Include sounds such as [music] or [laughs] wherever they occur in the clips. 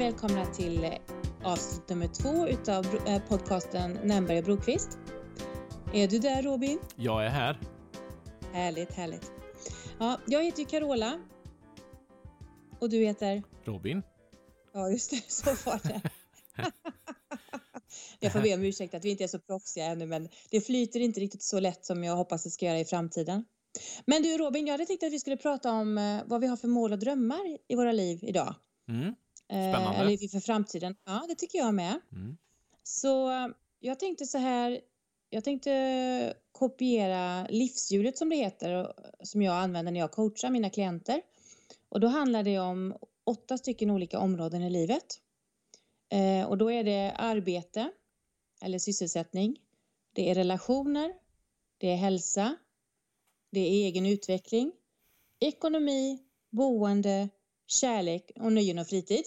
välkomna till eh, avsnitt nummer två utav eh, podcasten Nämberg och Brokvist. Är du där Robin? Jag är här. Härligt, härligt. Ja, jag heter ju Carola. Och du heter? Robin. Ja, just det, så var det. [laughs] jag får be om ursäkt att vi inte är så proffsiga ännu, men det flyter inte riktigt så lätt som jag hoppas det ska göra i framtiden. Men du Robin, jag hade tänkt att vi skulle prata om eh, vad vi har för mål och drömmar i våra liv idag. Mm. Spännande. Eh, eller för framtiden. Ja, det tycker jag med. Mm. Så jag tänkte så här. Jag tänkte kopiera livshjulet som det heter, som jag använder när jag coachar mina klienter. Och då handlar det om åtta stycken olika områden i livet. Eh, och då är det arbete eller sysselsättning. Det är relationer. Det är hälsa. Det är egen utveckling. Ekonomi, boende, kärlek och nöjen och fritid.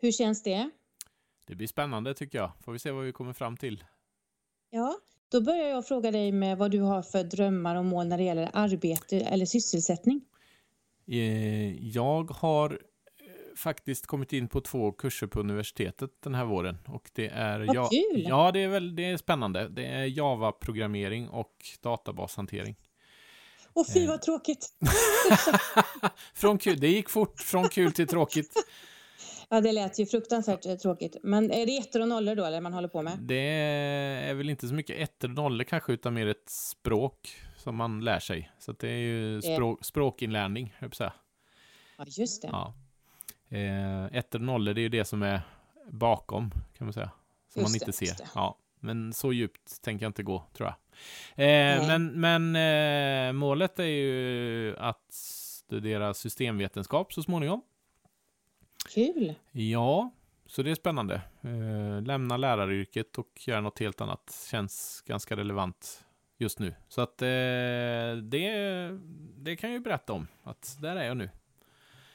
Hur känns det? Det blir spännande tycker jag. Får vi se vad vi kommer fram till. Ja, då börjar jag fråga dig med vad du har för drömmar och mål när det gäller arbete eller sysselsättning. Eh, jag har eh, faktiskt kommit in på två kurser på universitetet den här våren. Och det är Vad ja, kul! Ja, det är, väl, det är spännande. Det är Java-programmering och databashantering. Åh fy vad tråkigt! [laughs] från kul, det gick fort från kul till tråkigt. Ja, det lät ju fruktansvärt eh, tråkigt. Men är det ettor och nollor då, eller man håller på med? Det är väl inte så mycket ettor och nollor kanske, utan mer ett språk som man lär sig. Så det är ju språk, språkinlärning, höll jag säga. Ja, just det. Ja. Eh, ettor och nollor, det är ju det som är bakom, kan man säga. Som just man inte det, ser. Ja. Men så djupt tänker jag inte gå, tror jag. Eh, men men eh, målet är ju att studera systemvetenskap så småningom. Kul! Ja, så det är spännande. Eh, lämna läraryrket och göra något helt annat känns ganska relevant just nu. Så att eh, det, det kan jag ju berätta om, att där är jag nu.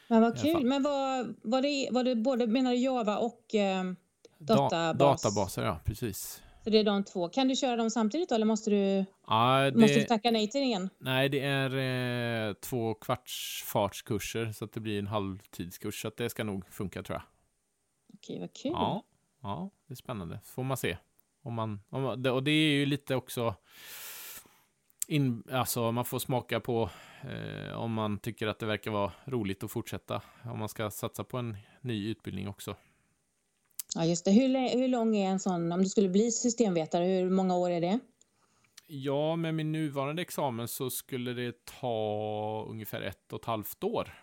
Men vad kul. Men vad, var, det, var det både, menar du Java och eh, databas? Da, databaser, ja, precis. Så det är de två. Kan du köra dem samtidigt då, eller måste du, ja, det, måste du tacka nej till en? Nej, det är eh, två kvartsfartskurser, så att det blir en halvtidskurs. Så att det ska nog funka, tror jag. Okej, vad kul. Ja, ja det är spännande. Får man se. Om man, om, och det är ju lite också... In, alltså man får smaka på eh, om man tycker att det verkar vara roligt att fortsätta. Om man ska satsa på en ny utbildning också. Ja, just det. Hur, hur lång är en sån, om du skulle bli systemvetare, hur många år är det? Ja, med min nuvarande examen så skulle det ta ungefär ett och ett halvt år.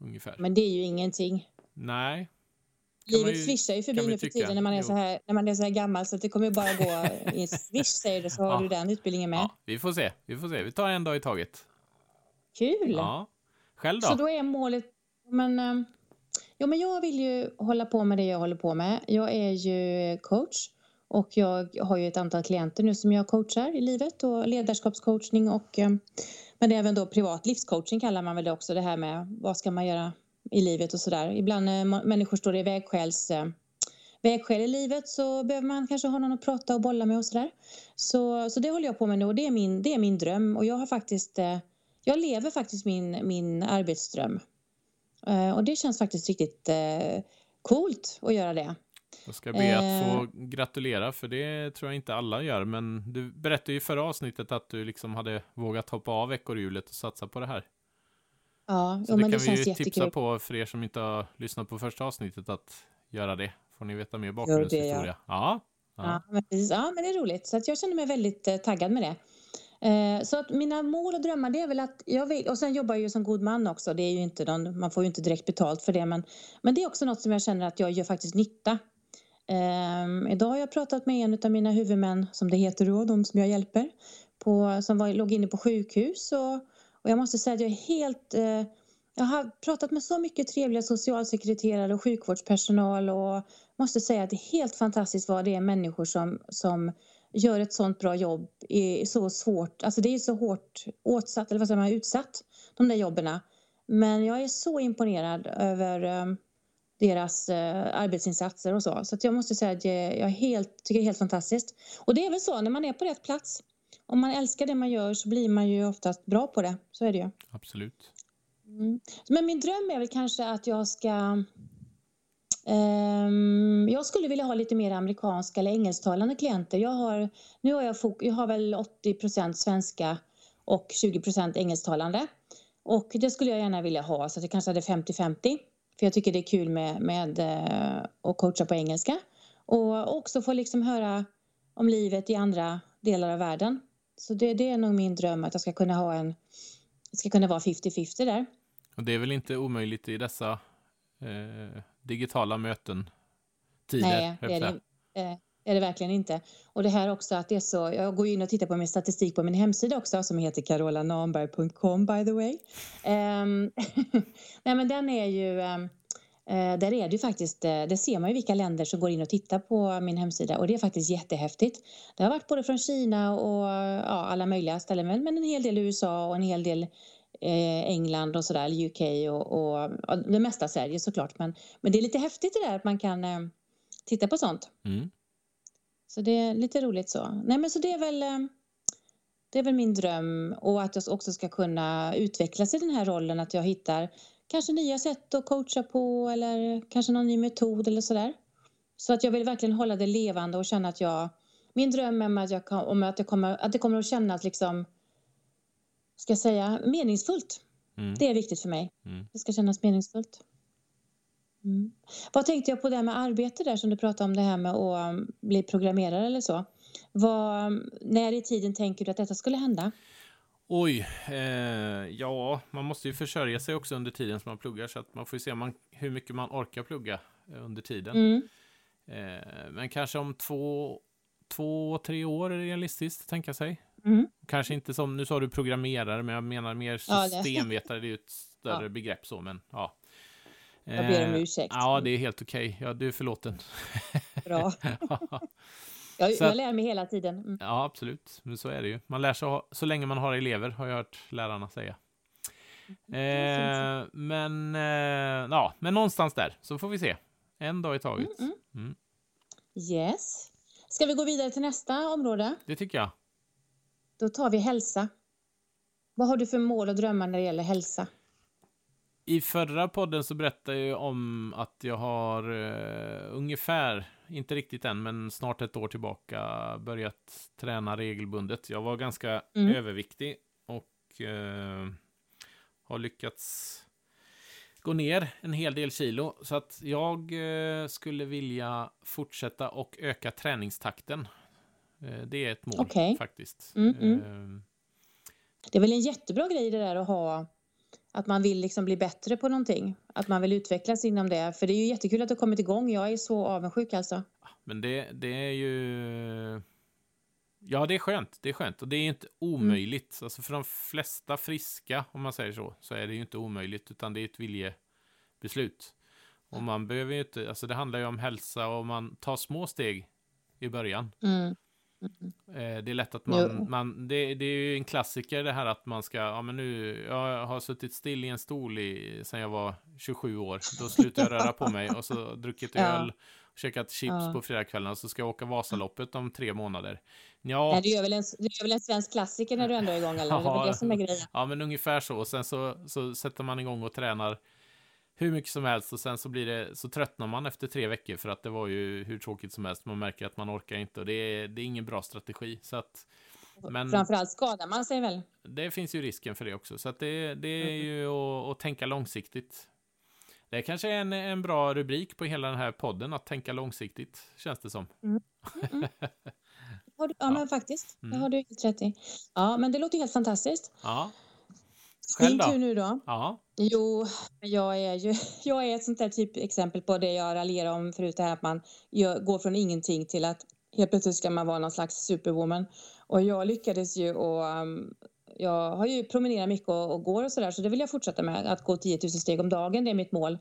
Ungefär. Men det är ju ingenting. Nej. Livet ju, svischar ju förbi nu för tiden när man, är så här, när man är så här gammal så det kommer bara gå [laughs] i swish säger det så har ja. du den utbildningen med. Ja, vi får se, vi får se. Vi tar en dag i taget. Kul! Ja. Själv då? Så då är målet, men ehm, Ja, men jag vill ju hålla på med det jag håller på med. Jag är ju coach och jag har ju ett antal klienter nu som jag coachar i livet och ledarskapscoachning och eh, men även då privat livscoaching kallar man väl det också det här med vad ska man göra i livet och sådär. Ibland när människor står i vägskäls eh, vägskäl i livet så behöver man kanske ha någon att prata och bolla med och sådär. Så, så det håller jag på med nu och det är min, det är min dröm och jag har faktiskt eh, jag lever faktiskt min, min arbetsdröm. Eh, och det känns faktiskt riktigt eh, coolt att göra det. Jag ska be att få eh. gratulera, för det tror jag inte alla gör. Men du berättade ju förra avsnittet att du liksom hade vågat hoppa av ekorrhjulet och satsa på det här. Ja, Så jo, det men kan det vi ju jättekul. tipsa på för er som inte har lyssnat på första avsnittet att göra det. Får ni veta mer bakgrundshistoria. Ja. Ja. Ja, men, ja, men det är roligt. Så att jag känner mig väldigt eh, taggad med det. Eh, så att mina mål och drömmar det är väl att jag vill, och sen jobbar jag ju som god man också. Det är ju inte någon, man får ju inte direkt betalt för det men, men det är också något som jag känner att jag gör faktiskt nytta. Um, idag har jag pratat med en av mina huvudmän som det heter då, de som jag hjälper, på, som var, låg inne på sjukhus och, och jag måste säga att jag är helt uh, jag har pratat med så mycket trevliga socialsekreterare och sjukvårdspersonal och måste säga att det är helt fantastiskt vad det är människor som, som gör ett sånt bra jobb är så svårt, alltså det är så hårt åtsatt, eller vad säger man, utsatt, de där jobben. Men jag är så imponerad över um, deras uh, arbetsinsatser och så. Så jag måste säga att jag, helt, tycker det är helt fantastiskt. Och det är väl så, när man är på rätt plats, om man älskar det man gör så blir man ju oftast bra på det. Så är det ju. Absolut. Mm. Men min dröm är väl kanske att jag ska Ehm, jag skulle vilja ha lite mer amerikanska eller engelsktalande klienter. Jag har, nu har jag, jag har väl 80% svenska och 20% engelsktalande. Och det skulle jag gärna vilja ha så att jag kanske hade 50-50. För jag tycker det är kul med, med eh, att coacha på engelska. Och också få liksom höra om livet i andra delar av världen. Så det, det är nog min dröm att jag ska kunna ha en, ska kunna vara 50-50 där. Och det är väl inte omöjligt i dessa eh, digitala möten? Tider, Nej, det är det, eh, är det verkligen inte. Och det här också att det är så, jag går in och tittar på min statistik på min hemsida också som heter carolanamberg.com by the way. Um, [laughs] nej men den är ju um, där är det ju faktiskt, eh, det ser man ju vilka länder som går in och tittar på min hemsida och det är faktiskt jättehäftigt. Det har varit både från Kina och ja, alla möjliga ställen men en hel del USA och en hel del England och sådär, UK och, och, och det mesta Sverige såklart. Men, men det är lite häftigt det där att man kan eh, titta på sånt. Mm. Så det är lite roligt så. Nej men så det är väl eh, det är väl min dröm och att jag också ska kunna utvecklas i den här rollen att jag hittar kanske nya sätt att coacha på eller kanske någon ny metod eller sådär. Så att jag vill verkligen hålla det levande och känna att jag... Min dröm är att, jag, om att, jag kommer, att det kommer att kännas liksom, ska jag säga, meningsfullt. Mm. Det är viktigt för mig. Mm. Det ska kännas meningsfullt. Mm. Vad tänkte jag på det med arbete där som du pratade om det här med att um, bli programmerare eller så. Vad, när i tiden tänker du att detta skulle hända? Oj, eh, ja, man måste ju försörja sig också under tiden som man pluggar så att man får se man, hur mycket man orkar plugga under tiden. Mm. Eh, men kanske om två, två, tre år är det realistiskt att tänka sig. Mm. Kanske inte som, nu sa du programmerare, men jag menar mer systemvetare, det är ju ett [laughs] större ja. begrepp så, men ja. Jag ber om eh, ursäkt. Ja, det är helt okej. Okay. Ja, du är förlåten. Bra. [laughs] Jag, så, jag lär mig hela tiden. Mm. Ja, absolut. Men så är det ju. Man lär sig så länge man har elever, har jag hört lärarna säga. Eh, men, eh, ja, men någonstans där, så får vi se. En dag i taget. Mm, mm. mm. Yes. Ska vi gå vidare till nästa område? Det tycker jag. Då tar vi hälsa. Vad har du för mål och drömmar när det gäller hälsa? I förra podden så berättade jag om att jag har uh, ungefär inte riktigt än, men snart ett år tillbaka börjat träna regelbundet. Jag var ganska mm. överviktig och eh, har lyckats gå ner en hel del kilo. Så att jag eh, skulle vilja fortsätta och öka träningstakten. Eh, det är ett mål okay. faktiskt. Mm, mm. Ehm. Det är väl en jättebra grej det där att ha att man vill liksom bli bättre på någonting. Att man vill utvecklas inom det. För det är ju jättekul att det har kommit igång. Jag är så avundsjuk alltså. Men det, det är ju... Ja, det är skönt. Det är skönt. Och det är inte omöjligt. Mm. Alltså för de flesta friska, om man säger så, så är det ju inte omöjligt. Utan det är ett viljebeslut. Och man behöver ju inte... Alltså det handlar ju om hälsa och man tar små steg i början. Mm. Mm. Det är lätt att man, man det, det, är ju en klassiker det här att man ska, ja men nu, jag har suttit still i en stol i, sen jag var 27 år, då slutar jag röra på mig och så [laughs] druckit ja. öl, käkat chips ja. på fredagskvällarna och så ska jag åka Vasaloppet om tre månader. Ja. Nej, du gör väl en, du gör väl en svensk klassiker när du ändå är igång eller? Ja, det är [laughs] det som är grejen. Ja, men ungefär så. Och sen så, så sätter man igång och tränar hur mycket som helst och sen så blir det så tröttnar man efter tre veckor för att det var ju hur tråkigt som helst. Man märker att man orkar inte och det är, det är ingen bra strategi. Så att, men Framförallt skadar man sig väl? Det finns ju risken för det också. Så att det, det är mm. ju att, att, tänka långsiktigt. Det kanske är en, en bra rubrik på hela den här podden, att tänka långsiktigt, känns det som. Mm. Mm. [laughs] ja, ja, men faktiskt. Det mm. har du helt rätt i. Ja, men det låter helt fantastiskt. Ja. Själv Min tur nu då. Ja. Jo, jag är ju [laughs] jag är ett sånt där typ exempel på det jag raljerade om förut, det här att man gör, går från ingenting till att helt plötsligt ska man vara någon slags superwoman. Och jag lyckades ju och um, jag har ju promenerat mycket och, och går och sådär så det vill jag fortsätta med, att gå 10 000 steg om dagen, det är mitt mål.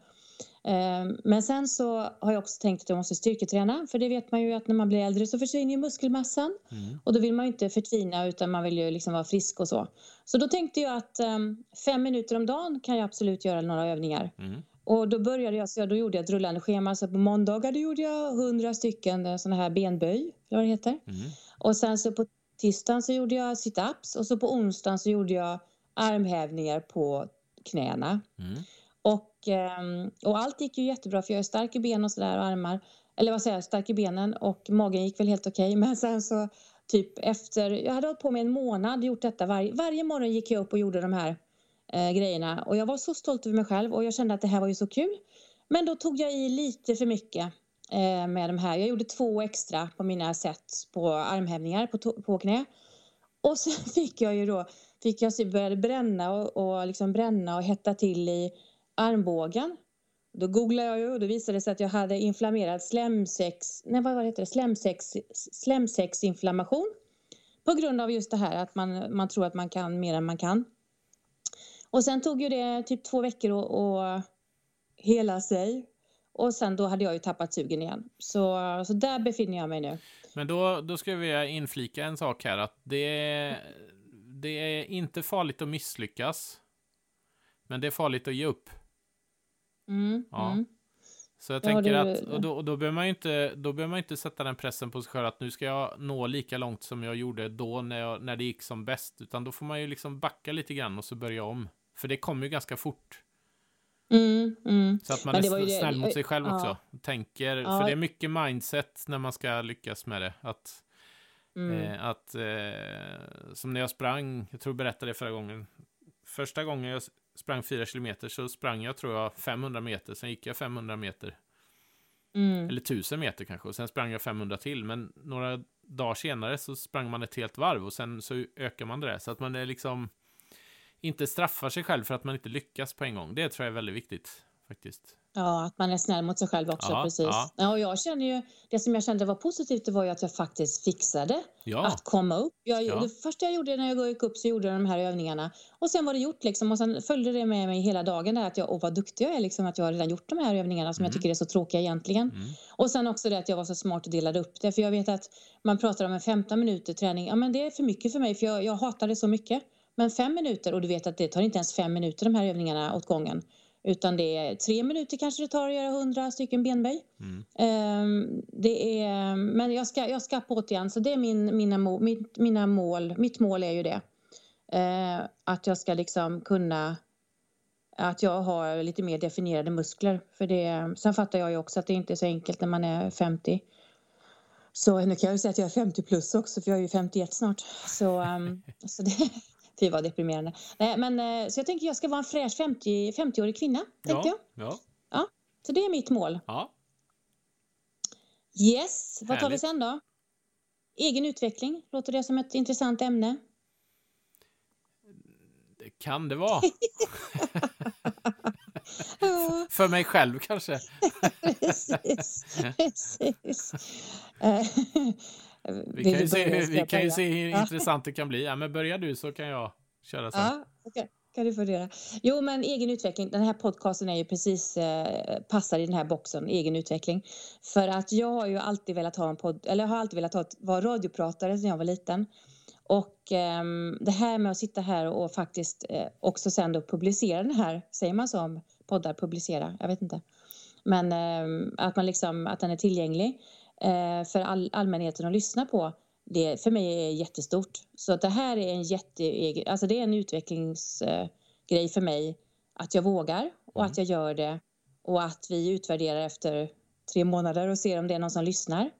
Ehm, men sen så har jag också tänkt att jag måste styrketräna för det vet man ju att när man blir äldre så försvinner ju muskelmassan mm. och då vill man ju inte förtvina utan man vill ju liksom vara frisk och så. Så då tänkte jag att um, fem minuter om dagen kan jag absolut göra några övningar. Mm. Och då började jag, så då gjorde jag ett rullande schema. Så på måndagar då gjorde jag hundra stycken eh, sådana här benböj, eller vad det heter. Mm. Och sen så på tisdagen så gjorde jag sit-ups och så på onsdagen så gjorde jag armhävningar på knäna. Mm. Och, ehm, och allt gick ju jättebra för jag är stark i ben och sådär och armar. Eller vad säger jag, stark i benen och magen gick väl helt okej. Okay. Men sen så typ efter, jag hade hållit på med en månad, gjort detta varje, varje morgon gick jag upp och gjorde de här eh, grejerna. Och jag var så stolt över mig själv och jag kände att det här var ju så kul. Men då tog jag i lite för mycket eh, med de här. Jag gjorde två extra på mina set på armhävningar på, på knä. Och sen [laughs] fick jag ju då, fick jag började bränna och, och liksom bränna och hetta till i armbågen. Då googlade jag ju och då visade det sig att jag hade inflammerad slemsex, nej vad heter det, slemsex, slemsexinflammation. På grund av just det här att man, man tror att man kan mer än man kan. Och sen tog ju det typ två veckor att hela sig. Och sen då hade jag ju tappat sugen igen. Så, så där befinner jag mig nu. Men då, då ska vi inflika en sak här att det, det är inte farligt att misslyckas. Men det är farligt att ge upp. Mm, ja. Mm. Så jag tänker ja, det, att, och då, då behöver man ju inte, då behöver man inte sätta den pressen på sig själv att nu ska jag nå lika långt som jag gjorde då när, jag, när det gick som bäst. Utan då får man ju liksom backa lite grann och så börja om. För det kommer ju ganska fort. Mm, mm. Så att man är snäll mot sig själv ja. också. Tänker, ja. För det är mycket mindset när man ska lyckas med det. Att, mm. eh, att eh, som när jag sprang, jag tror jag berättade det förra gången. Första gången jag sprang fyra kilometer så sprang jag tror jag 500 meter, sen gick jag 500 meter. Mm. Eller 1000 meter kanske, och sen sprang jag 500 till. Men några dagar senare så sprang man ett helt varv och sen så ökar man det. Så att man är liksom inte straffar sig själv för att man inte lyckas på en gång. Det tror jag är väldigt viktigt faktiskt. Ja, att man är snäll mot sig själv också, ja, precis. Ja. ja. och jag känner ju, det som jag kände var positivt det var ju att jag faktiskt fixade ja. att komma upp. Jag, ja. Det första jag gjorde när jag gick upp så gjorde jag de här övningarna. Och sen var det gjort liksom. Och sen följde det med mig hela dagen där att jag, åh vad duktig jag är liksom att jag har redan gjort de här övningarna som mm. jag tycker är så tråkiga egentligen. Mm. Och sen också det att jag var så smart och delade upp det. För jag vet att man pratar om en 15 minuter träning. Ja men det är för mycket för mig för jag, jag hatar det så mycket. Men fem minuter, och du vet att det tar inte ens fem minuter de här övningarna åt gången. Utan det är tre minuter kanske det tar att göra hundra stycken benböj. Mm. Um, det är, men jag ska, jag ska på igen, så det är min, mina, mitt, mina mål. Mitt mål är ju det. Uh, att jag ska liksom kunna att jag har lite mer definierade muskler. För det, sen fattar jag ju också att det inte är så enkelt när man är 50. Så nu kan jag ju säga att jag är 50 plus också, för jag är ju 51 snart. Så, um, så det, [laughs] Fy vad deprimerande. Nej, men, eh, så jag tänker jag ska vara en fräsch 50, 50-årig kvinna. Ja, jag. Ja. ja. Så det är mitt mål. Ja. Yes, vad tar vi sen då? Egen utveckling, låter det som ett intressant ämne? Det kan det vara. [laughs] För mig själv kanske. [laughs] precis, precis. [laughs] Vi kan ju se, vi kan se hur intressant det kan bli. Ja, men börjar du så kan jag köra sen. Ja, okay. kan du fundera. Jo, men egen utveckling. Den här podcasten är ju precis eh, passar i den här boxen, egen utveckling. För att jag har ju alltid velat ha en podd, eller jag har alltid velat ha, vara radiopratare sedan jag var liten. Och eh, det här med att sitta här och faktiskt eh, också sen då publicera den här, säger man så om poddar, publicera, jag vet inte. Men eh, att man liksom, att den är tillgänglig för all, allmänheten att lyssna på. Det för mig är jättestort. Så att det här är en jätte, alltså det är en utvecklingsgrej för mig att jag vågar och mm. att jag gör det och att vi utvärderar efter tre månader och ser om det är någon som lyssnar.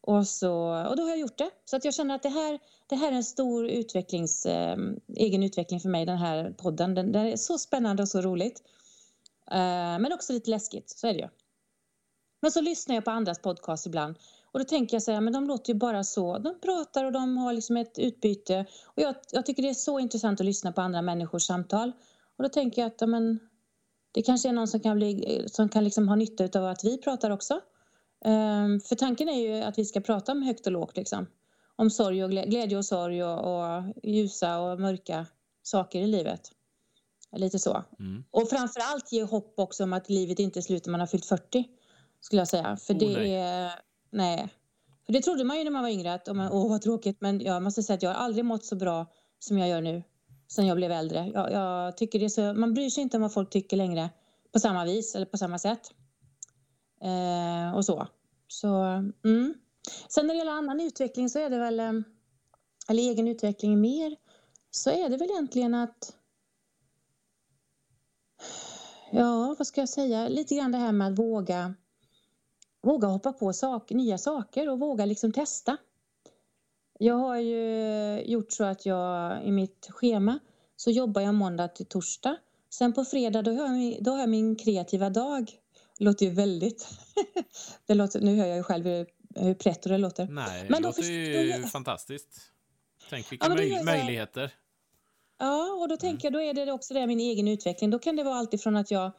Och, så, och då har jag gjort det. Så att jag känner att det här, det här är en stor utvecklings, eh, egen utveckling för mig, den här podden. Den, den är så spännande och så roligt. Eh, men också lite läskigt, så är det ju. Men så lyssnar jag på andras podcast ibland och då tänker jag så här, men de låter ju bara så. De pratar och de har liksom ett utbyte. Och jag, jag tycker det är så intressant att lyssna på andra människors samtal. Och då tänker jag att men, det kanske är någon som kan, bli, som kan liksom ha nytta av att vi pratar också. Um, för tanken är ju att vi ska prata om högt och lågt. Liksom. Om sorg och glädje och sorg och, och ljusa och mörka saker i livet. Lite så. Mm. Och framför allt ge hopp också om att livet inte är slut när man har fyllt 40. Skulle jag säga. För oh, det nej. är... Nej. För det trodde man ju när man var yngre att åh oh, vad tråkigt. Men jag måste säga att jag har aldrig mått så bra som jag gör nu. Sen jag blev äldre. Jag, jag tycker det så... Man bryr sig inte om vad folk tycker längre. På samma vis eller på samma sätt. Eh, och så. Så, mm. Sen när det gäller annan utveckling så är det väl... Eh, eller egen utveckling mer. Så är det väl egentligen att ja, vad ska jag säga, lite grann det här med att våga, våga hoppa på sak, nya saker och våga liksom testa. Jag har ju gjort så att jag i mitt schema så jobbar jag måndag till torsdag. Sen på fredag då har jag, då har jag min kreativa dag. Det låter ju väldigt... [laughs] det låter, nu hör jag ju själv hur, hur pretto det låter. Nej, det låter ju fantastiskt. Tänk vilka ja, möj möjligheter. Ja, och då tänker jag, då är det också det min egen utveckling. Då kan det vara alltifrån att jag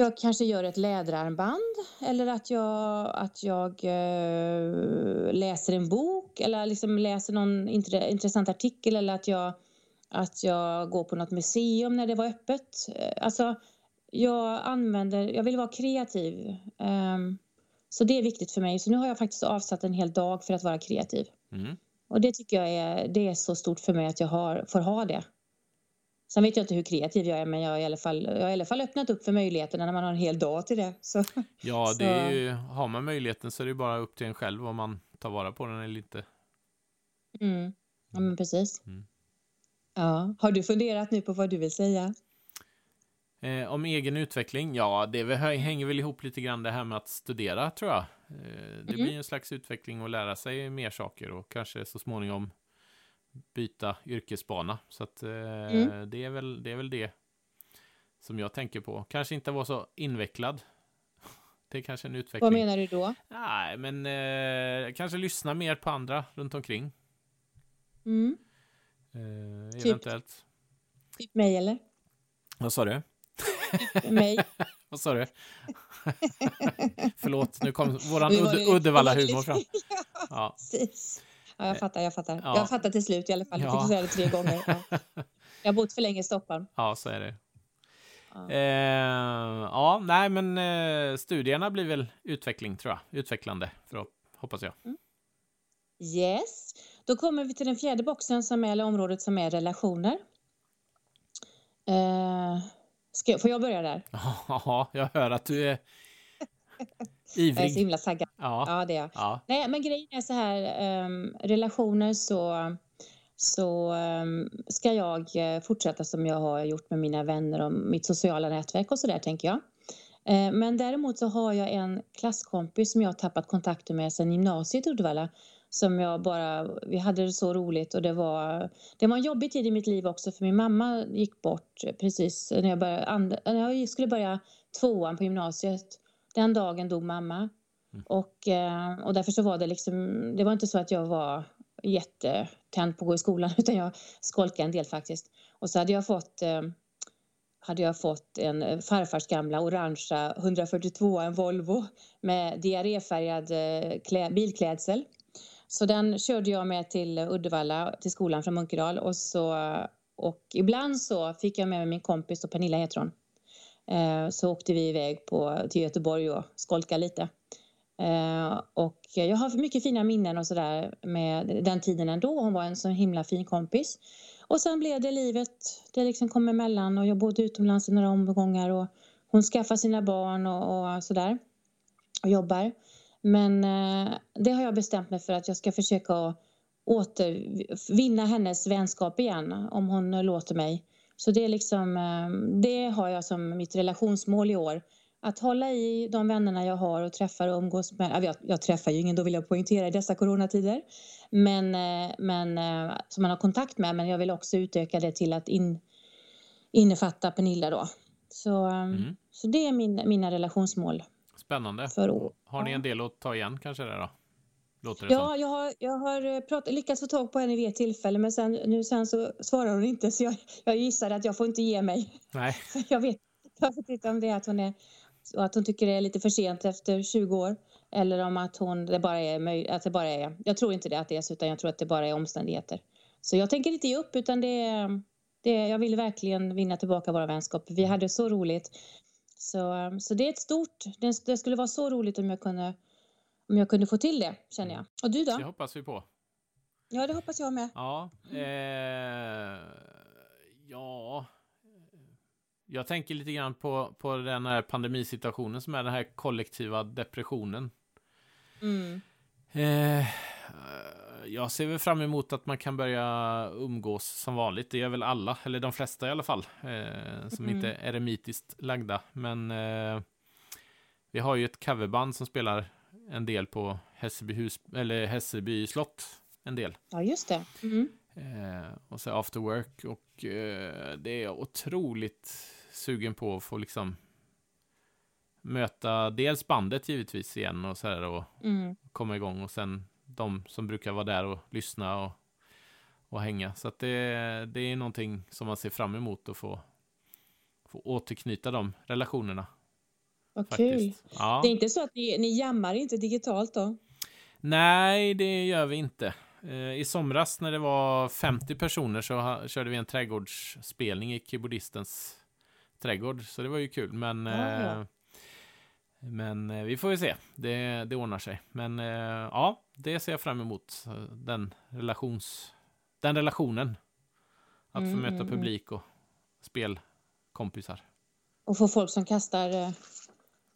jag kanske gör ett läderarmband eller att jag, att jag uh, läser en bok eller liksom läser någon intressant artikel eller att jag, att jag går på något museum när det var öppet. Uh, alltså, jag använder, jag vill vara kreativ. Um, så det är viktigt för mig. Så nu har jag faktiskt avsatt en hel dag för att vara kreativ. Mm. Och det tycker jag är, det är så stort för mig att jag har, får ha det. Sen vet jag inte hur kreativ jag är, men jag har i alla fall, jag har i alla fall öppnat upp för möjligheterna när man har en hel dag till det. [laughs] Så, ja, det är ju, har man möjligheten så är det bara upp till en själv om man tar vara på den eller inte. Mm. Ja, men precis. Mm. Ja. Har du funderat nu på vad du vill säga? Eh, om egen utveckling? Ja, det hänger väl ihop lite grann det här med att studera, tror jag. Eh, det mm. blir en slags utveckling att lära sig mer saker och kanske så småningom byta yrkesbana. Så att, eh, mm. det, är väl, det är väl det som jag tänker på. Kanske inte vara så invecklad. [laughs] Det är kanske en utveckling. Vad menar du då? Nej, men eh, kanske lyssna mer på andra runt omkring. Mm. Eh, typ, eventuellt. Typ mig eller? Vad sa du? Typ mig. [laughs] Vad sa du? [laughs] Förlåt, nu kom våran Uddevalla-humor fram. Ja, precis. Ja, jag fattar, jag fattar. Ja. Jag fattar till slut i alla fall. Jag fick säga det tre gånger. Ja. [laughs] Jag har bott för länge i Stockholm. Ja, så är det. Ja, eh, ja nej, men eh, studierna blir väl utveckling, tror jag. Utvecklande, för, hoppas jag. Mm. Yes. Då kommer vi till den fjärde boxen, som är, eller området som är relationer. Eh, ska, får jag börja där? [laughs] Ja, jag hör att du är [laughs] Ivrig. Jag är så himla taggad. Ja, ja det är jag. Ja. Nej, men grejen är så här, um, relationer så, så um, ska jag eh, fortsätta som jag har gjort med mina vänner och mitt sociala nätverk och så där tänker jag. Uh, men däremot så har jag en klasskompis som jag har tappat kontakten med sedan gymnasiet i Uddevalla som jag bara, vi hade det så roligt och det var, det var en jobbig tid i mitt liv också för min mamma gick bort precis när jag, började, när jag skulle börja tvåan på gymnasiet den dagen dog mamma. Mm. Och, eh, och därför så var det liksom, det var inte så att jag var jättetänd på att gå i skolan [laughs] utan jag skolkade en del faktiskt. Och så hade jag fått eh, hade jag fått en farfars gamla orangea 142 en Volvo med diarréfärgad eh, bilklädsel. Så den körde jag med till Uddevalla, till skolan från Munkedal och så och ibland så fick jag med mig min kompis och Pernilla heter hon. Eh, så åkte vi iväg på, till Göteborg och skolkade lite. Eh, och jag har mycket fina minnen och sådär med den tiden ändå. Hon var en så himla fin kompis. Och sen blev det livet, det liksom kom emellan och jag bodde utomlands i några omgångar och hon skaffade sina barn och, och sådär och jobbar. Men eh, det har jag bestämt mig för att jag ska försöka återvinna hennes vänskap igen om hon låter mig. Så det, är liksom, ehm, det har jag som mitt relationsmål i år. Att hålla i de vännerna jag har och träffar och umgås med. Jag, jag träffar ju ingen, då vill jag poängtera, i dessa coronatider. Men, eh, men, eh, som man har kontakt med. Men jag vill också utöka det till att in, innefatta Pernilla då. Så, mm. så det är min, mina relationsmål. Spännande. För, har ni en del att ta igen kanske där då? Låter det ja, som. jag har, jag har eh, prat, lyckats få tag på henne vid ett tillfälle men sen, nu sen så svarar hon inte [laughs] så jag, jag gissar att jag får inte ge mig. Nej. [laughs] jag, vet, jag vet inte om det är att hon, är, att hon tycker det är lite för sent efter 20 år eller om att hon, det bara är, att det bara är, jag tror inte det att det är så utan jag tror att det bara är omständigheter. Så jag tänker inte ge upp utan det, det jag vill verkligen vinna tillbaka våra vänskap. Vi hade så roligt. Så, så det är ett stort, det, det skulle vara så roligt om jag kunde om jag kunde få till det, känner jag. Och du då? Det hoppas vi på. Ja, det hoppas jag med. Ja, eh, ja. Jag tänker lite grann på, på den här pandemisituationen som är den här kollektiva depressionen. Mm. Eh, jag ser väl fram emot att man kan börja umgås som vanligt. Det gör väl alla, eller de flesta i alla fall, eh, som mm. inte är eremitiskt lagda. Men eh, vi har ju ett coverband som spelar en del på Hässelby, hus, eller Hässelby slott. En del. Ja, just det. Mm. Eh, och så after work. Och eh, det är jag otroligt sugen på att få liksom möta dels bandet givetvis igen och så här och mm. komma igång och sen de som brukar vara där och lyssna och, och hänga. Så att det, det är någonting som man ser fram emot att få, få återknyta de relationerna. Vad kul. Ja. Det är inte så att ni, ni jammar inte digitalt då? Nej, det gör vi inte. Eh, I somras när det var 50 personer så körde vi en trädgårdsspelning i keyboardistens trädgård. Så det var ju kul. Men, ja, ja. Eh, men eh, vi får ju se. Det, det ordnar sig. Men ja, det ser jag fram emot. Den, relations, den relationen. Att mm, få möta mm, mm. publik och spelkompisar. Och få folk som kastar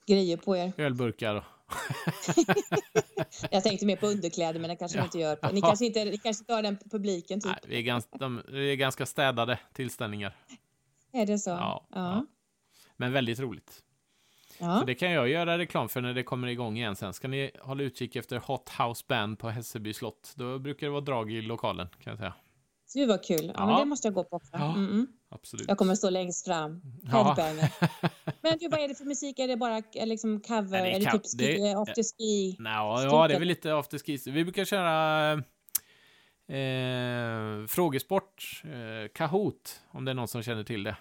grejer på er. Ölburkar. [laughs] jag tänkte mer på underkläder, men det kanske ja. inte gör. Ni kanske inte, ni kanske inte har den publiken. Typ. Nej, vi, är ganska, de, vi är ganska städade tillställningar. Är det så? Ja. ja. ja. Men väldigt roligt. Ja. Så det kan jag göra reklam för när det kommer igång igen sen. Ska ni hålla utkik efter Hot House Band på Hässelby slott. Då brukar det vara drag i lokalen, kan jag säga. Gud vad kul. Ja, ja. Men det måste jag gå på också. Ja, mm -mm. Absolut. Jag kommer stå längst fram. Ja. [laughs] men du, vad är det för musik? Är det bara liksom cover? Nej, det är, är det typ ski, det, afterski? No, ja, det är väl lite afterski. Vi brukar köra eh, frågesport, eh, Kahoot, om det är någon som känner till det.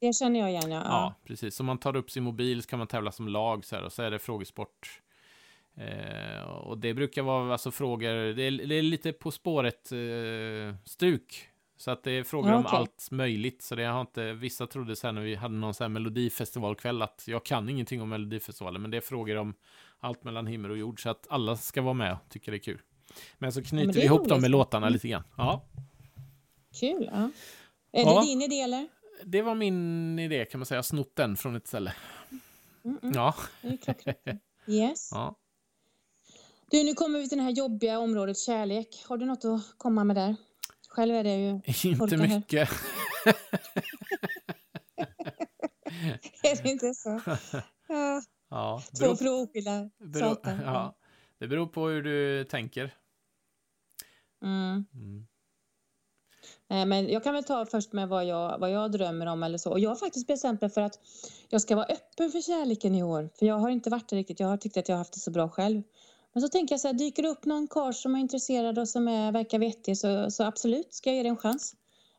Det känner jag igen, ja. Ja, precis. Så man tar upp sin mobil så kan man tävla som lag så här, och så är det frågesport. Eh, och det brukar vara alltså frågor, det är, det är lite På spåret-stuk. Eh, så att det är frågor ja, okay. om allt möjligt. Så det har inte, vissa trodde sen när vi hade någon sån här melodifestivalkväll att jag kan ingenting om melodifestivalen, men det är frågor om allt mellan himmel och jord, så att alla ska vara med och tycka det är kul. Men så knyter ja, vi ihop dem med låtarna lite grann. Ja. Kul, ja. Är ja. det din idé eller? Det var min idé kan man säga, snott den från ett ställe. Mm -mm. Ja. [laughs] yes. Ja. Du, nu kommer vi till det här jobbiga området kärlek. Har du något att komma med där? Själv är det ju... [laughs] Inte mycket. [laughs] är det inte så? Ja. ja Två frågor beror, ja, Det beror på hur du tänker. Mm. Mm. Nej, men jag kan väl ta först med vad jag, vad jag drömmer om eller så. Och jag har faktiskt bestämt mig för att jag ska vara öppen för kärleken i år. För jag har inte varit det riktigt. Jag har tyckt att jag har haft det så bra själv. Men så tänker jag så här, dyker det upp någon karl som är intresserad och som är, verkar vettig så, så absolut ska jag ge det en chans.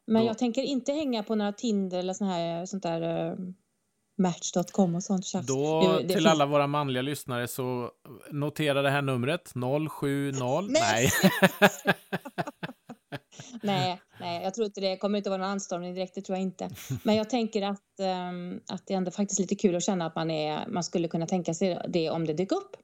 Men Då. jag tänker inte hänga på några Tinder eller sån här, sånt där uh, Match.com och sånt tjafs. Då det, det till finns... alla våra manliga lyssnare så notera det här numret 070. Nej. [laughs] nej, nej, jag tror inte det kommer inte vara någon anstormning direkt, det tror jag inte. Men jag tänker att, um, att det är ändå faktiskt lite kul att känna att man, är, man skulle kunna tänka sig det om det dyker upp.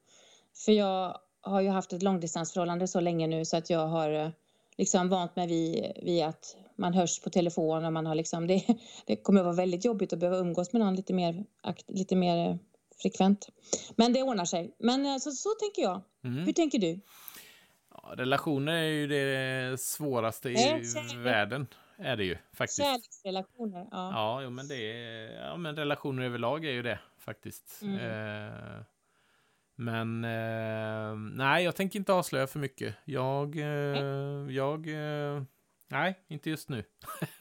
För jag har ju haft ett långdistansförhållande så länge nu så att jag har eh, liksom vant mig vid, vid att man hörs på telefon och man har liksom det, [laughs] det kommer att vara väldigt jobbigt att behöva umgås med någon lite mer, lite mer eh, frekvent. Men det ordnar sig. Men eh, så, så tänker jag. Mm. Hur tänker du? Ja, relationer är ju det svåraste i äh, världen. Är det ju faktiskt. Kärleksrelationer, ja. Ja, men det är, ja, men relationer överlag är ju det faktiskt. Mm. Eh, men eh, nej, jag tänker inte avslöja för mycket. Jag, eh, jag, eh, nej, inte just nu.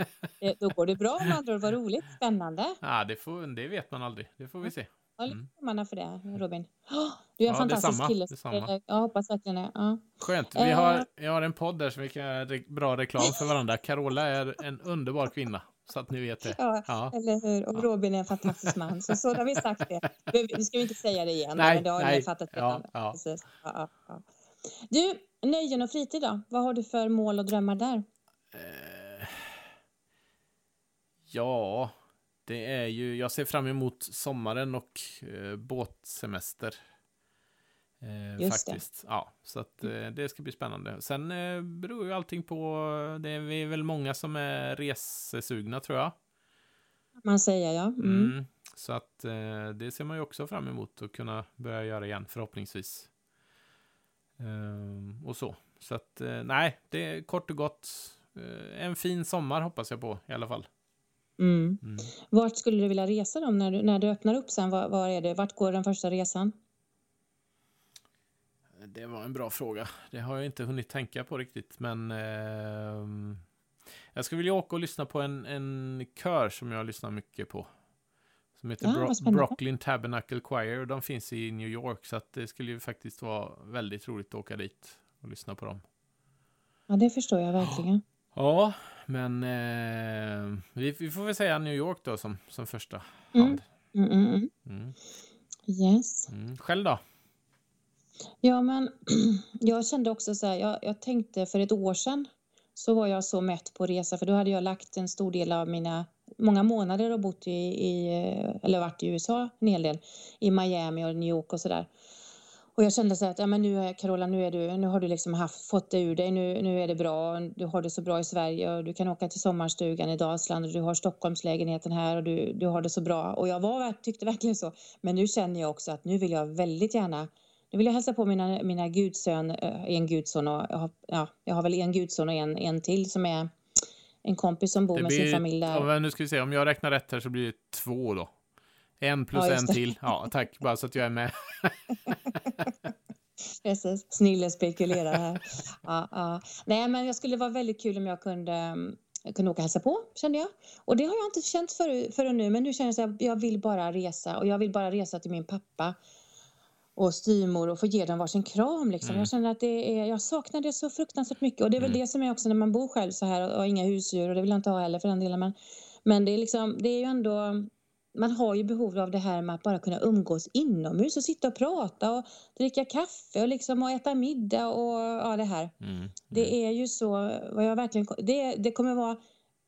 [laughs] Då går det bra med andra vad roligt, spännande. Ja, det, får, det vet man aldrig. Det får vi se. Håll mm. för det, Robin. du är en ja, fantastisk kille. Detsamma. Jag hoppas verkligen det. Ja. Skönt. Vi har, jag har en podd där som vi kan göra bra reklam för varandra. Carola är en underbar kvinna. Så att ni vet det. Ja, ja. eller hur. Och Robin är en fantastisk man. Så, så har vi sagt det. [laughs] Nu ska vi inte säga det igen. Nej, men det har nej. fattat. Ja, ja. Ja, ja, Du, nöjen och fritid då? Vad har du för mål och drömmar där? Eh, ja, det är ju... Jag ser fram emot sommaren och eh, båtsemester. Eh, Just faktiskt. Det. Ja, så att eh, det ska bli spännande. Sen eh, beror ju allting på, det är väl många som är resesugna tror jag. Man säger ja. Mm. Mm, så att eh, det ser man ju också fram emot att kunna börja göra igen förhoppningsvis. Ehm, och så. Så att, eh, nej, det är kort och gott eh, en fin sommar hoppas jag på i alla fall. Mm. Mm. Vart skulle du vilja resa då när du, när du öppnar upp sen? Var, var är det? Vart går den första resan? Det var en bra fråga. Det har jag inte hunnit tänka på riktigt, men eh, jag skulle vilja åka och lyssna på en, en kör som jag lyssnar mycket på. Som heter ja, Bro Brooklyn Tabernacle Choir och de finns i New York så att det skulle ju faktiskt vara väldigt roligt att åka dit och lyssna på dem. Ja, det förstår jag verkligen. Ja, men eh, vi, vi, får väl säga New York då som, som första mm. hand. Mm, mm, mm. mm. Yes. Mm. Själv då? Ja, men [clears throat] jag kände också så här, jag, jag tänkte för ett år sedan så var jag så mätt på resa för då hade jag lagt en stor del av mina många månader och bott i, i eller varit i USA en hel del i Miami och New York och sådär. Och jag kände så här att ja, men nu Carola, nu, är du, nu har du liksom haft, fått det ur dig, nu, nu är det bra, du har det så bra i Sverige och du kan åka till sommarstugan i Dalsland och du har Stockholmslägenheten här och du, du har det så bra. Och jag var, tyckte verkligen så. Men nu känner jag också att nu vill jag väldigt gärna nu vill jag hälsa på mina, mina gudsön, eh, en gudson och jag har, ja, jag har väl en gudson och en, en till som är en kompis som bor det med blir, sin familj där. Ja, nu ska vi se, om jag räknar rätt här så blir det två då. En plus ja, en till. Ja, tack, bara så att jag är med. [laughs] Jesus, snille spekulerar här. Ja, ja. Nej, men jag skulle vara väldigt kul om jag kunde, mm, kunde åka och hälsa på, kände jag. Och det har jag inte känt förrän för nu, men nu känner jag att jag vill bara resa och jag vill bara resa till min pappa och styvmor och få ge dem varsin kram. Liksom. Mm. Jag känner att det är, jag saknar det så fruktansvärt mycket. Och det är väl mm. det som är också när man bor själv så här och har inga husdjur och det vill jag inte ha heller för den delen. Men, men det är liksom, det är ju ändå, man har ju behov av det här med att bara kunna umgås inomhus och sitta och prata och dricka kaffe och liksom och äta middag och ja det här. Mm. Mm. Det är ju så, vad jag verkligen, det, det kommer vara,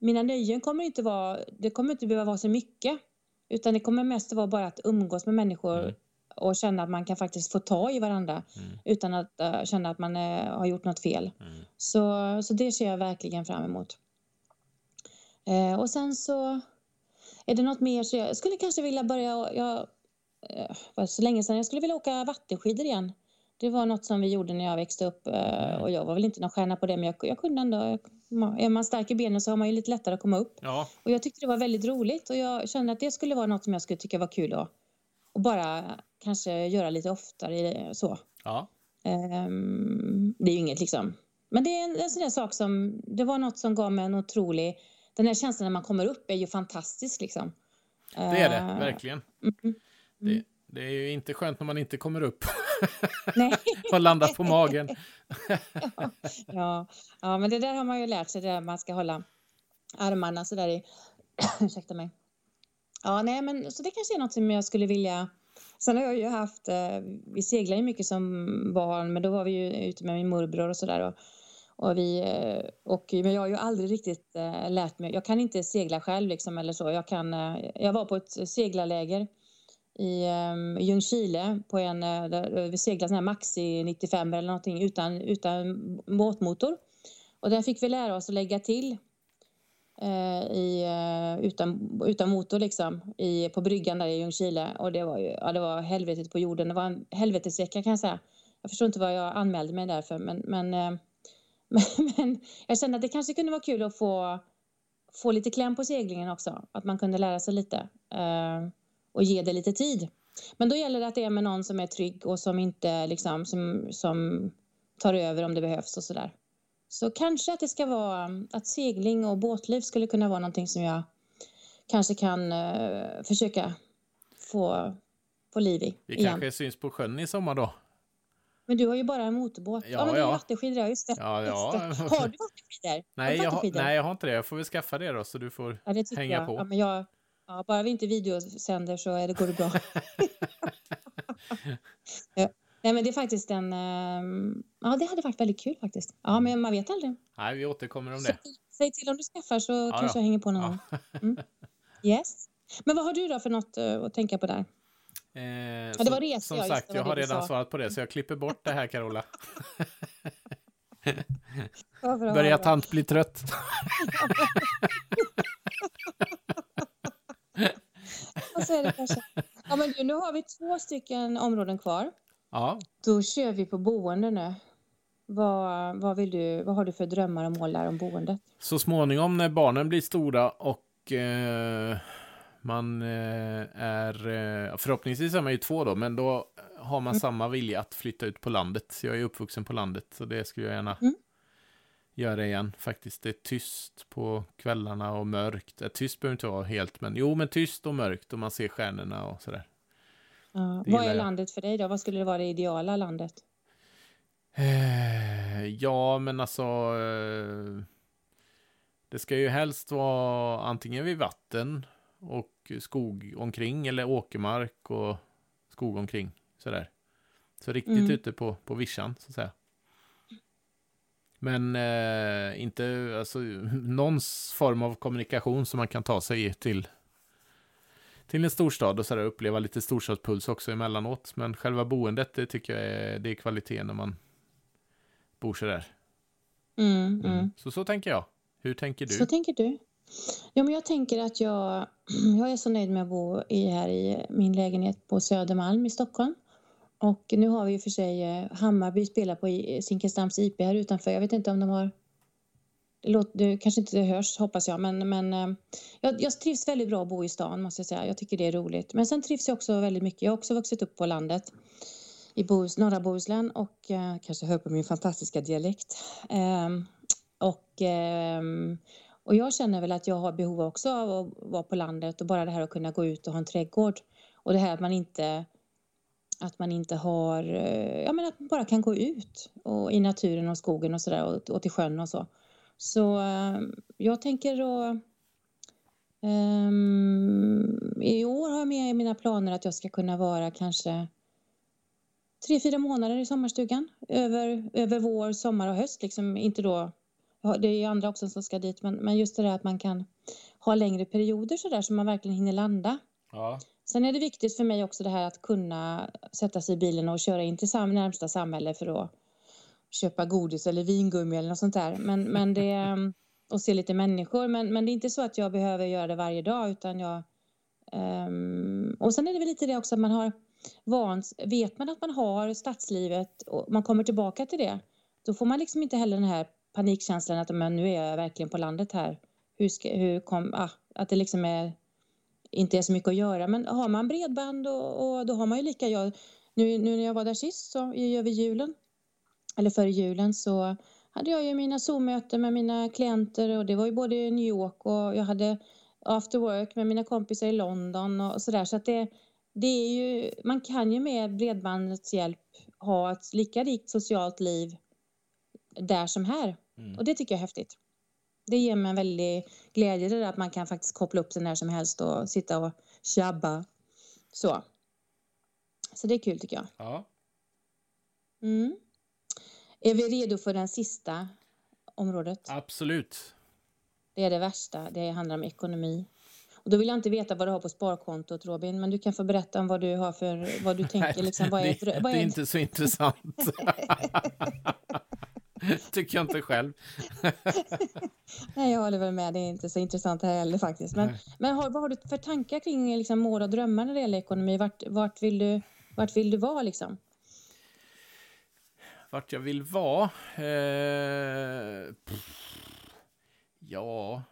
mina nöjen kommer inte vara, det kommer inte behöva vara så mycket. Utan det kommer mest vara bara att umgås med människor mm och känna att man kan faktiskt få ta i varandra mm. utan att uh, känna att man uh, har gjort något fel. Mm. Så, så det ser jag verkligen fram emot. Uh, och sen så är det något mer så jag skulle kanske vilja börja, jag, var så länge sedan, jag skulle vilja åka vattenskidor igen. Det var något som vi gjorde när jag växte upp mm. och jag var väl inte någon stjärna på det men jag, jag kunde ändå, är man stark i benen så har man ju lite lättare att komma upp. Ja. Och jag tyckte det var väldigt roligt och jag kände att det skulle vara något som jag skulle tycka var kul att och bara kanske göra lite oftare så. Ja. Um, det är ju inget liksom. Men det är en, en sån där sak som, det var något som gav mig en otrolig, den här känslan när man kommer upp är ju fantastisk liksom. Det är det, uh, verkligen. Mm, mm. Det, det, är ju inte skönt när man inte kommer upp Nej. [laughs] och landar på magen. ja, [laughs] ja, ja, men det där har man ju lärt sig, det där man ska hålla armarna så där i, [clears throat] ursäkta mig, Ja, nej, men så det kanske är något som jag skulle vilja... Sen har jag ju haft, eh, vi seglar ju mycket som barn, men då var vi ju ute med min morbror och sådär. Och, och vi, eh, och, men jag har ju aldrig riktigt eh, lärt mig, jag kan inte segla själv liksom eller så. Jag, kan, jag var på ett seglarläger i um, Ljungskile på en, vi seglade sån här Maxi 95 eller någonting utan, utan båtmotor. Och där fick vi lära oss att lägga till Eh, i, eh, utan, utan motor liksom, i, på bryggan där i Ljungskile. Och det var ju, ja, det var helvetet på jorden. Det var en helvetesvecka kan jag säga. Jag förstår inte vad jag anmälde mig där för, men, men, eh, [laughs] men, men jag kände att det kanske kunde vara kul att få, få lite kläm på seglingen också. Att man kunde lära sig lite eh, och ge det lite tid. Men då gäller det att det är med någon som är trygg och som inte liksom, som, som tar över om det behövs och sådär. Så kanske att det ska vara att segling och båtliv skulle kunna vara någonting som jag kanske kan uh, försöka få, få liv i. Vi igen. kanske syns på sjön i sommar då? Men du har ju bara en motorbåt. Ja, ja men du har vattenskidor, just det. Ja, ja. Har du vattenskidor? Nej, jag har, nej, jag har inte det. Jag får väl skaffa det då, så du får ja, hänga jag. på. Ja, men jag, ja, bara vi inte videosänder så är det, går det bra. [laughs] [laughs] ja. Nej, men det är faktiskt en... Um, ja, det hade varit väldigt kul faktiskt. Ja, men man vet aldrig. Nej, vi återkommer om det. Säg, säg till om du skaffar så ja, kanske jag hänger på någon ja. [laughs] Mm. Yes. Men vad har du då för något uh, att tänka på där? Eh, ja, det var resa, Som sagt, jag har redan svarat på det, så jag klipper bort det här, Carola. [laughs] Börjar tant bli trött? [laughs] så. Ja, men nu har vi två stycken områden kvar. Ja. Då kör vi på boende nu. Vad, vad, vill du, vad har du för drömmar och mål där om boendet? Så småningom när barnen blir stora och eh, man eh, är, eh, förhoppningsvis är man ju två då, men då har man mm. samma vilja att flytta ut på landet. Jag är uppvuxen på landet, så det skulle jag gärna mm. göra igen. Faktiskt, det är tyst på kvällarna och mörkt. tyst behöver inte vara helt, men jo, men tyst och mörkt och man ser stjärnorna och sådär. Ja. Vad är landet för dig då? Vad skulle det vara det ideala landet? Eh, ja, men alltså... Eh, det ska ju helst vara antingen vid vatten och skog omkring eller åkermark och skog omkring. Sådär. Så riktigt mm. ute på, på vischan, så att säga. Men eh, inte, alltså, någon form av kommunikation som man kan ta sig till, till en storstad och sådär, uppleva lite storstadspuls också emellanåt. Men själva boendet, det tycker jag är, det är kvalitet när man bor sådär. Mm, mm. mm. Så så tänker jag. Hur tänker du? Så tänker du. Ja, men jag tänker att jag, [clears throat] jag är så nöjd med att bo i, här i min lägenhet på Södermalm i Stockholm. Och nu har vi ju för sig eh, Hammarby spelar på Zinkensdamms IP här utanför. Jag vet inte om de har... Det, kanske inte hörs hoppas jag, men, men eh, jag, jag trivs väldigt bra att bo i stan måste jag säga. Jag tycker det är roligt. Men sen trivs jag också väldigt mycket. Jag har också vuxit upp på landet i Bohus, norra Bohuslän och eh, kanske hör på min fantastiska dialekt. Eh, och, eh, och jag känner väl att jag har behov också av att vara på landet och bara det här att kunna gå ut och ha en trädgård. Och det här att man inte att man inte har, eh, ja men att man bara kan gå ut och, i naturen och skogen och sådär och, och till sjön och så. Så ehm, jag tänker då um, i år har jag med i mina planer att jag ska kunna vara kanske tre, fyra månader i sommarstugan över, över vår, sommar och höst. Liksom inte då, det är andra också som ska dit, men, men just det där att man kan ha längre perioder så där så man verkligen hinner landa. Ja. Sen är det viktigt för mig också det här att kunna sätta sig i bilen och köra in till sam närmsta samhälle för att köpa godis eller vingummi eller något sånt där. Men, men det, [laughs] och se lite människor. Men, men det är inte så att jag behöver göra det varje dag utan jag... Um, och sen är det väl lite det också att man har vans, vet man att man har stadslivet och man kommer tillbaka till det, då får man liksom inte heller den här panikkänslan att men nu är jag verkligen på landet här. Hur ska, hur kom, ah, att det liksom är, inte är så mycket att göra. Men har man bredband och, och då har man ju lika... Jag, nu, nu när jag var där sist, så gör vi julen, eller före julen, så hade jag ju mina Zoom-möten med mina klienter och det var ju både i New York och jag hade after work med mina kompisar i London och sådär. Så att det, det är ju, man kan ju med bredbandets hjälp ha ett lika rikt socialt liv där som här. Mm. Och det tycker jag är häftigt. Det ger mig en väldig glädje det där att man kan faktiskt koppla upp sig när som helst och sitta och tjabba. Så. Så det är kul tycker jag. Ja. Mm. Är vi redo för den sista området? Absolut. Det är det värsta. Det handlar om ekonomi. Och då vill jag inte veta vad du har på sparkontot Robin, men du kan få berätta om vad du har för, vad du [laughs] tänker. Liksom, vad är, det, vad är... det är inte så intressant. [laughs] Tycker jag inte själv. [laughs] Nej, jag håller väl med. Det är inte så intressant här heller faktiskt. Men, men har, vad har du för tankar kring liksom, mål och drömmar när det gäller ekonomi? Vart, vart, vill, du, vart vill du vara liksom? Vart jag vill vara? Eh, ja...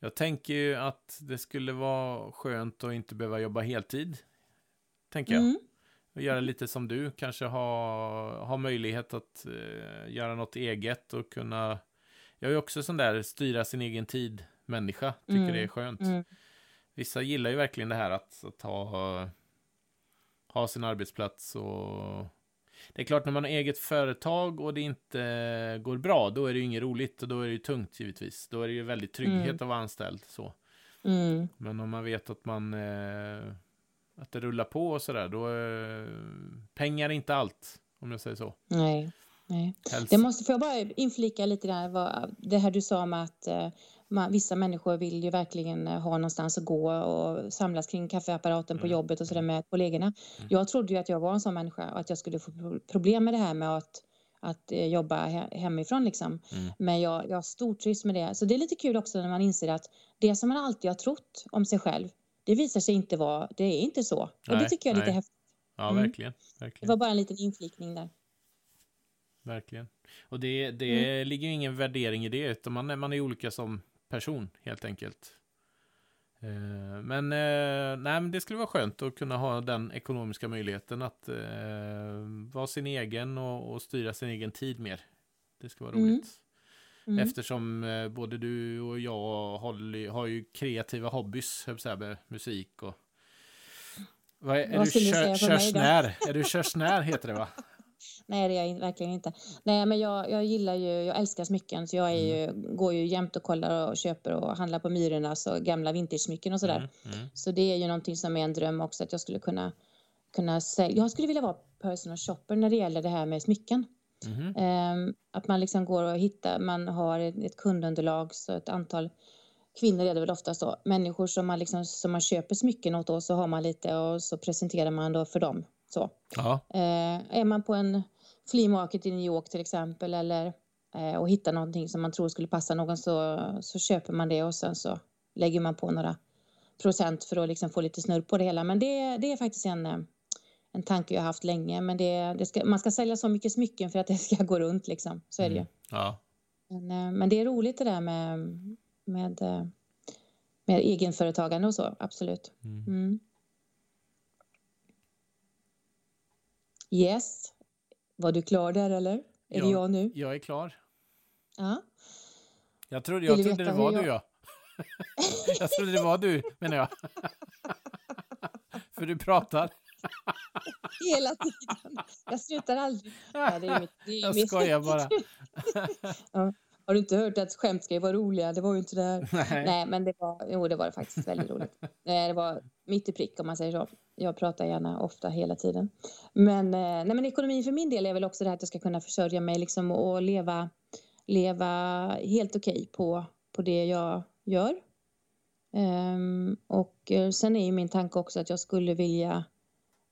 Jag tänker ju att det skulle vara skönt att inte behöva jobba heltid. Tänker jag. Mm. Och göra lite som du, kanske ha, ha möjlighet att uh, göra något eget och kunna... Jag är också sån där styra sin egen tid människa, tycker mm. det är skönt. Mm. Vissa gillar ju verkligen det här att, att ha, ha sin arbetsplats och det är klart när man har eget företag och det inte går bra, då är det ju inget roligt och då är det ju tungt givetvis. Då är det ju väldigt trygghet mm. att vara anställd så. Mm. Men om man vet att man eh, att det rullar på och sådär, då är pengar inte allt, om jag säger så. Nej. Nej. Det måste, får jag bara inflika lite där, vad, det här du sa om att eh, man, vissa människor vill ju verkligen eh, ha någonstans att gå och samlas kring kaffeapparaten på mm. jobbet och sådär med kollegorna. Mm. Jag trodde ju att jag var en sån människa och att jag skulle få problem med det här med att att eh, jobba hemifrån liksom. Mm. Men jag, jag stortrivs med det. Så det är lite kul också när man inser att det som man alltid har trott om sig själv, det visar sig inte vara, det är inte så. Och det tycker jag är lite häftigt. Ja, mm. verkligen, verkligen. Det var bara en liten inflikning där. Verkligen. Och det, det mm. ligger ingen värdering i det, utan man, man är olika som person, helt enkelt. Eh, men, eh, nej, men det skulle vara skönt att kunna ha den ekonomiska möjligheten att eh, vara sin egen och, och, styra sin egen tid mer. Det skulle vara mm. roligt. Mm. Eftersom eh, både du och jag håller, har ju kreativa hobbys, med musik och... Vad är, är Vad du kör, körsnär? Är du körsnär heter det va? [laughs] Nej, det är jag verkligen inte. Nej, men jag, jag gillar ju, jag älskar smycken så jag är ju, mm. går ju jämt och kollar och köper och handlar på Myrorna, så gamla vintage-smycken och sådär. Mm. Mm. Så det är ju någonting som är en dröm också att jag skulle kunna, kunna sälja. Jag skulle vilja vara personal shopper när det gäller det här med smycken. Um, att man liksom går och hittar, man har ett kundunderlag, så ett antal kvinnor är det väl oftast då, människor som man, liksom, som man köper smycken åt och så har man lite och så presenterar man då för dem. Så. Ja. Eh, är man på en flea market i New York till exempel eller eh, och hittar någonting som man tror skulle passa någon så, så köper man det och sen så lägger man på några procent för att liksom få lite snurr på det hela. Men det, det är faktiskt en, eh, en tanke jag haft länge. Men det, det ska, man ska sälja så mycket smycken för att det ska gå runt liksom. Så är det ju. Mm. Ja. Men, eh, men det är roligt det där med, med, eh, med egenföretagande och så, absolut. Mm. Mm. Yes. Var du klar där eller? Är jag, det jag nu? Jag är klar. Ja. Jag trodde, jag trodde det var jag... du, ja. [laughs] jag trodde det var du, menar jag. [laughs] För du pratar. [laughs] Hela tiden. Jag slutar aldrig. Ja, det är mitt, det är jag mitt. skojar bara. ja. Har du inte hört att skämt ska vara roliga? Det var ju inte det här. [laughs] Nej. Nej, men det var, jo, det var faktiskt väldigt roligt. [laughs] Det var mitt i prick om man säger så. Jag pratar gärna ofta hela tiden. Men, eh, nej, men ekonomin för min del är väl också det här att jag ska kunna försörja mig liksom och leva, leva helt okej okay på, på det jag gör. Um, och eh, sen är ju min tanke också att jag skulle vilja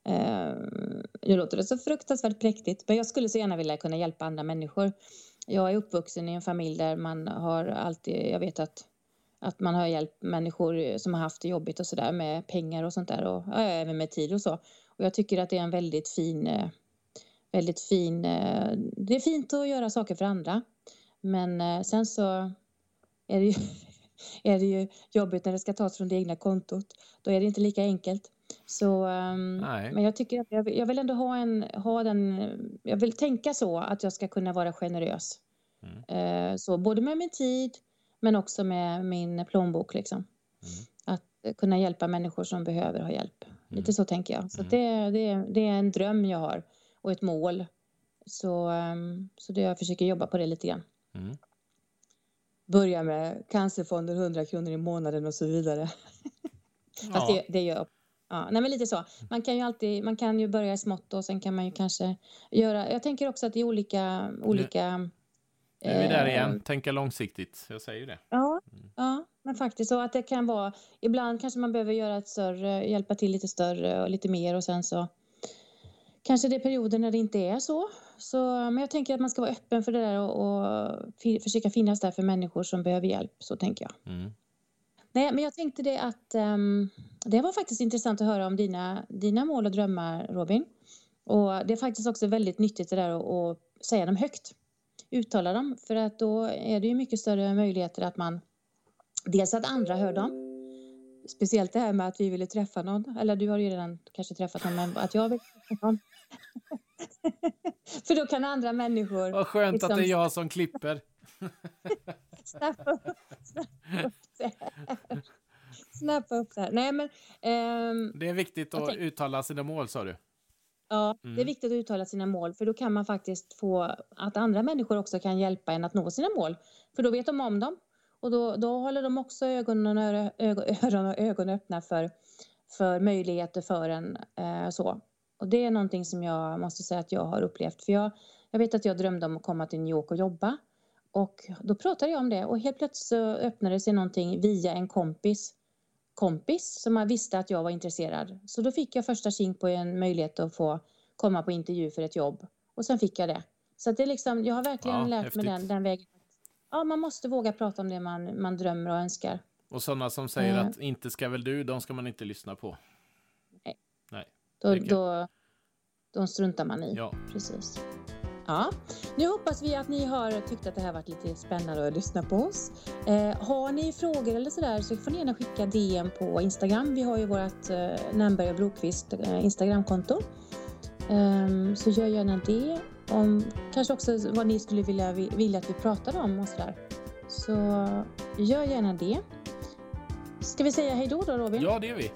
um, nu låter det så fruktansvärt präktigt, men jag skulle så gärna vilja kunna hjälpa andra människor. Jag är uppvuxen i en familj där man har alltid, jag vet att att man har hjälpt människor som har haft det jobbigt och sådär med pengar och sånt där och ja, även med tid och så. Och jag tycker att det är en väldigt fin, eh, väldigt fin, eh, det är fint att göra saker för andra. Men eh, sen så är det ju, [laughs] är det ju jobbigt när det ska tas från det egna kontot. Då är det inte lika enkelt. Så, um, men jag tycker att jag, jag, vill ändå ha en, ha den, jag vill tänka så att jag ska kunna vara generös. Mm. Uh, så både med min tid, men också med min plånbok. Liksom. Mm. Att kunna hjälpa människor som behöver ha hjälp. Mm. Lite så tänker jag. Så mm. det, det, det är en dröm jag har och ett mål. Så, um, så det jag försöker jobba på det lite grann. Mm. Börja med Cancerfonden 100 kronor i månaden och så vidare. [laughs] Ja. Fast det, det gör Ja, nej men lite så. Man kan ju alltid, man kan ju börja smått och sen kan man ju kanske göra, jag tänker också att det är olika, olika nu är vi där igen, eh, tänka långsiktigt. Jag säger det. Ja, mm. ja, men faktiskt så att det kan vara, ibland kanske man behöver göra ett större, hjälpa till lite större och lite mer och sen så kanske det är perioder när det inte är så. så men jag tänker att man ska vara öppen för det där och, och försöka finnas där för människor som behöver hjälp, så tänker jag. Mm. Nej, men jag tänkte det att um, det var faktiskt intressant att höra om dina, dina mål och drömmar, Robin. Och det är faktiskt också väldigt nyttigt det där att, att säga dem högt uttala dem för att då är det ju mycket större möjligheter att man dels att andra hör dem. Speciellt det här med att vi ville träffa någon, eller du har ju redan kanske träffat någon, men att jag vill träffa någon. [laughs] för då kan andra människor... Vad skönt liksom... att det är jag som klipper. snappa [laughs] snappa upp det. Snappa upp det här. Nej, men, um, det är viktigt att uttala sina mål, sa du? Ja, mm. det är viktigt att uttala sina mål för då kan man faktiskt få att andra människor också kan hjälpa en att nå sina mål. För då vet de om dem och då, då håller de också ögonen och, [laughs] öron och ögon öppna för, för möjligheter för en. Eh, så. Och det är någonting som jag måste säga att jag har upplevt. För jag, jag vet att jag drömde om att komma till New York och jobba. Och då pratade jag om det och helt plötsligt så öppnade sig någonting via en kompis kompis som visste att jag var intresserad. Så då fick jag första kink på en möjlighet att få komma på intervju för ett jobb. Och sen fick jag det. Så det är liksom, jag har verkligen ja, lärt häftigt. mig den, den vägen. Ja, man måste våga prata om det man, man drömmer och önskar. Och sådana som säger mm. att inte ska väl du, de ska man inte lyssna på. Nej. Nej. Då, då, de struntar man i. Ja. Precis. Ja, nu hoppas vi att ni har tyckt att det här varit lite spännande att lyssna på oss. Eh, har ni frågor eller sådär så får ni gärna skicka DM på Instagram. Vi har ju vårt eh, Nämberg och Blomqvist eh, Instagramkonto. Eh, så gör gärna det. Om, kanske också vad ni skulle vilja, vilja att vi pratade om och sådär. Så gör gärna det. Ska vi säga hej då då Robin? Ja, det gör vi.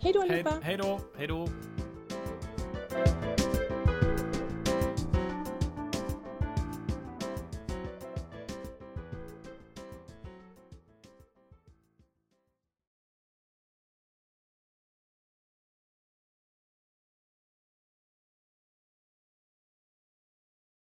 Hej då allihopa! Hej då, hej då.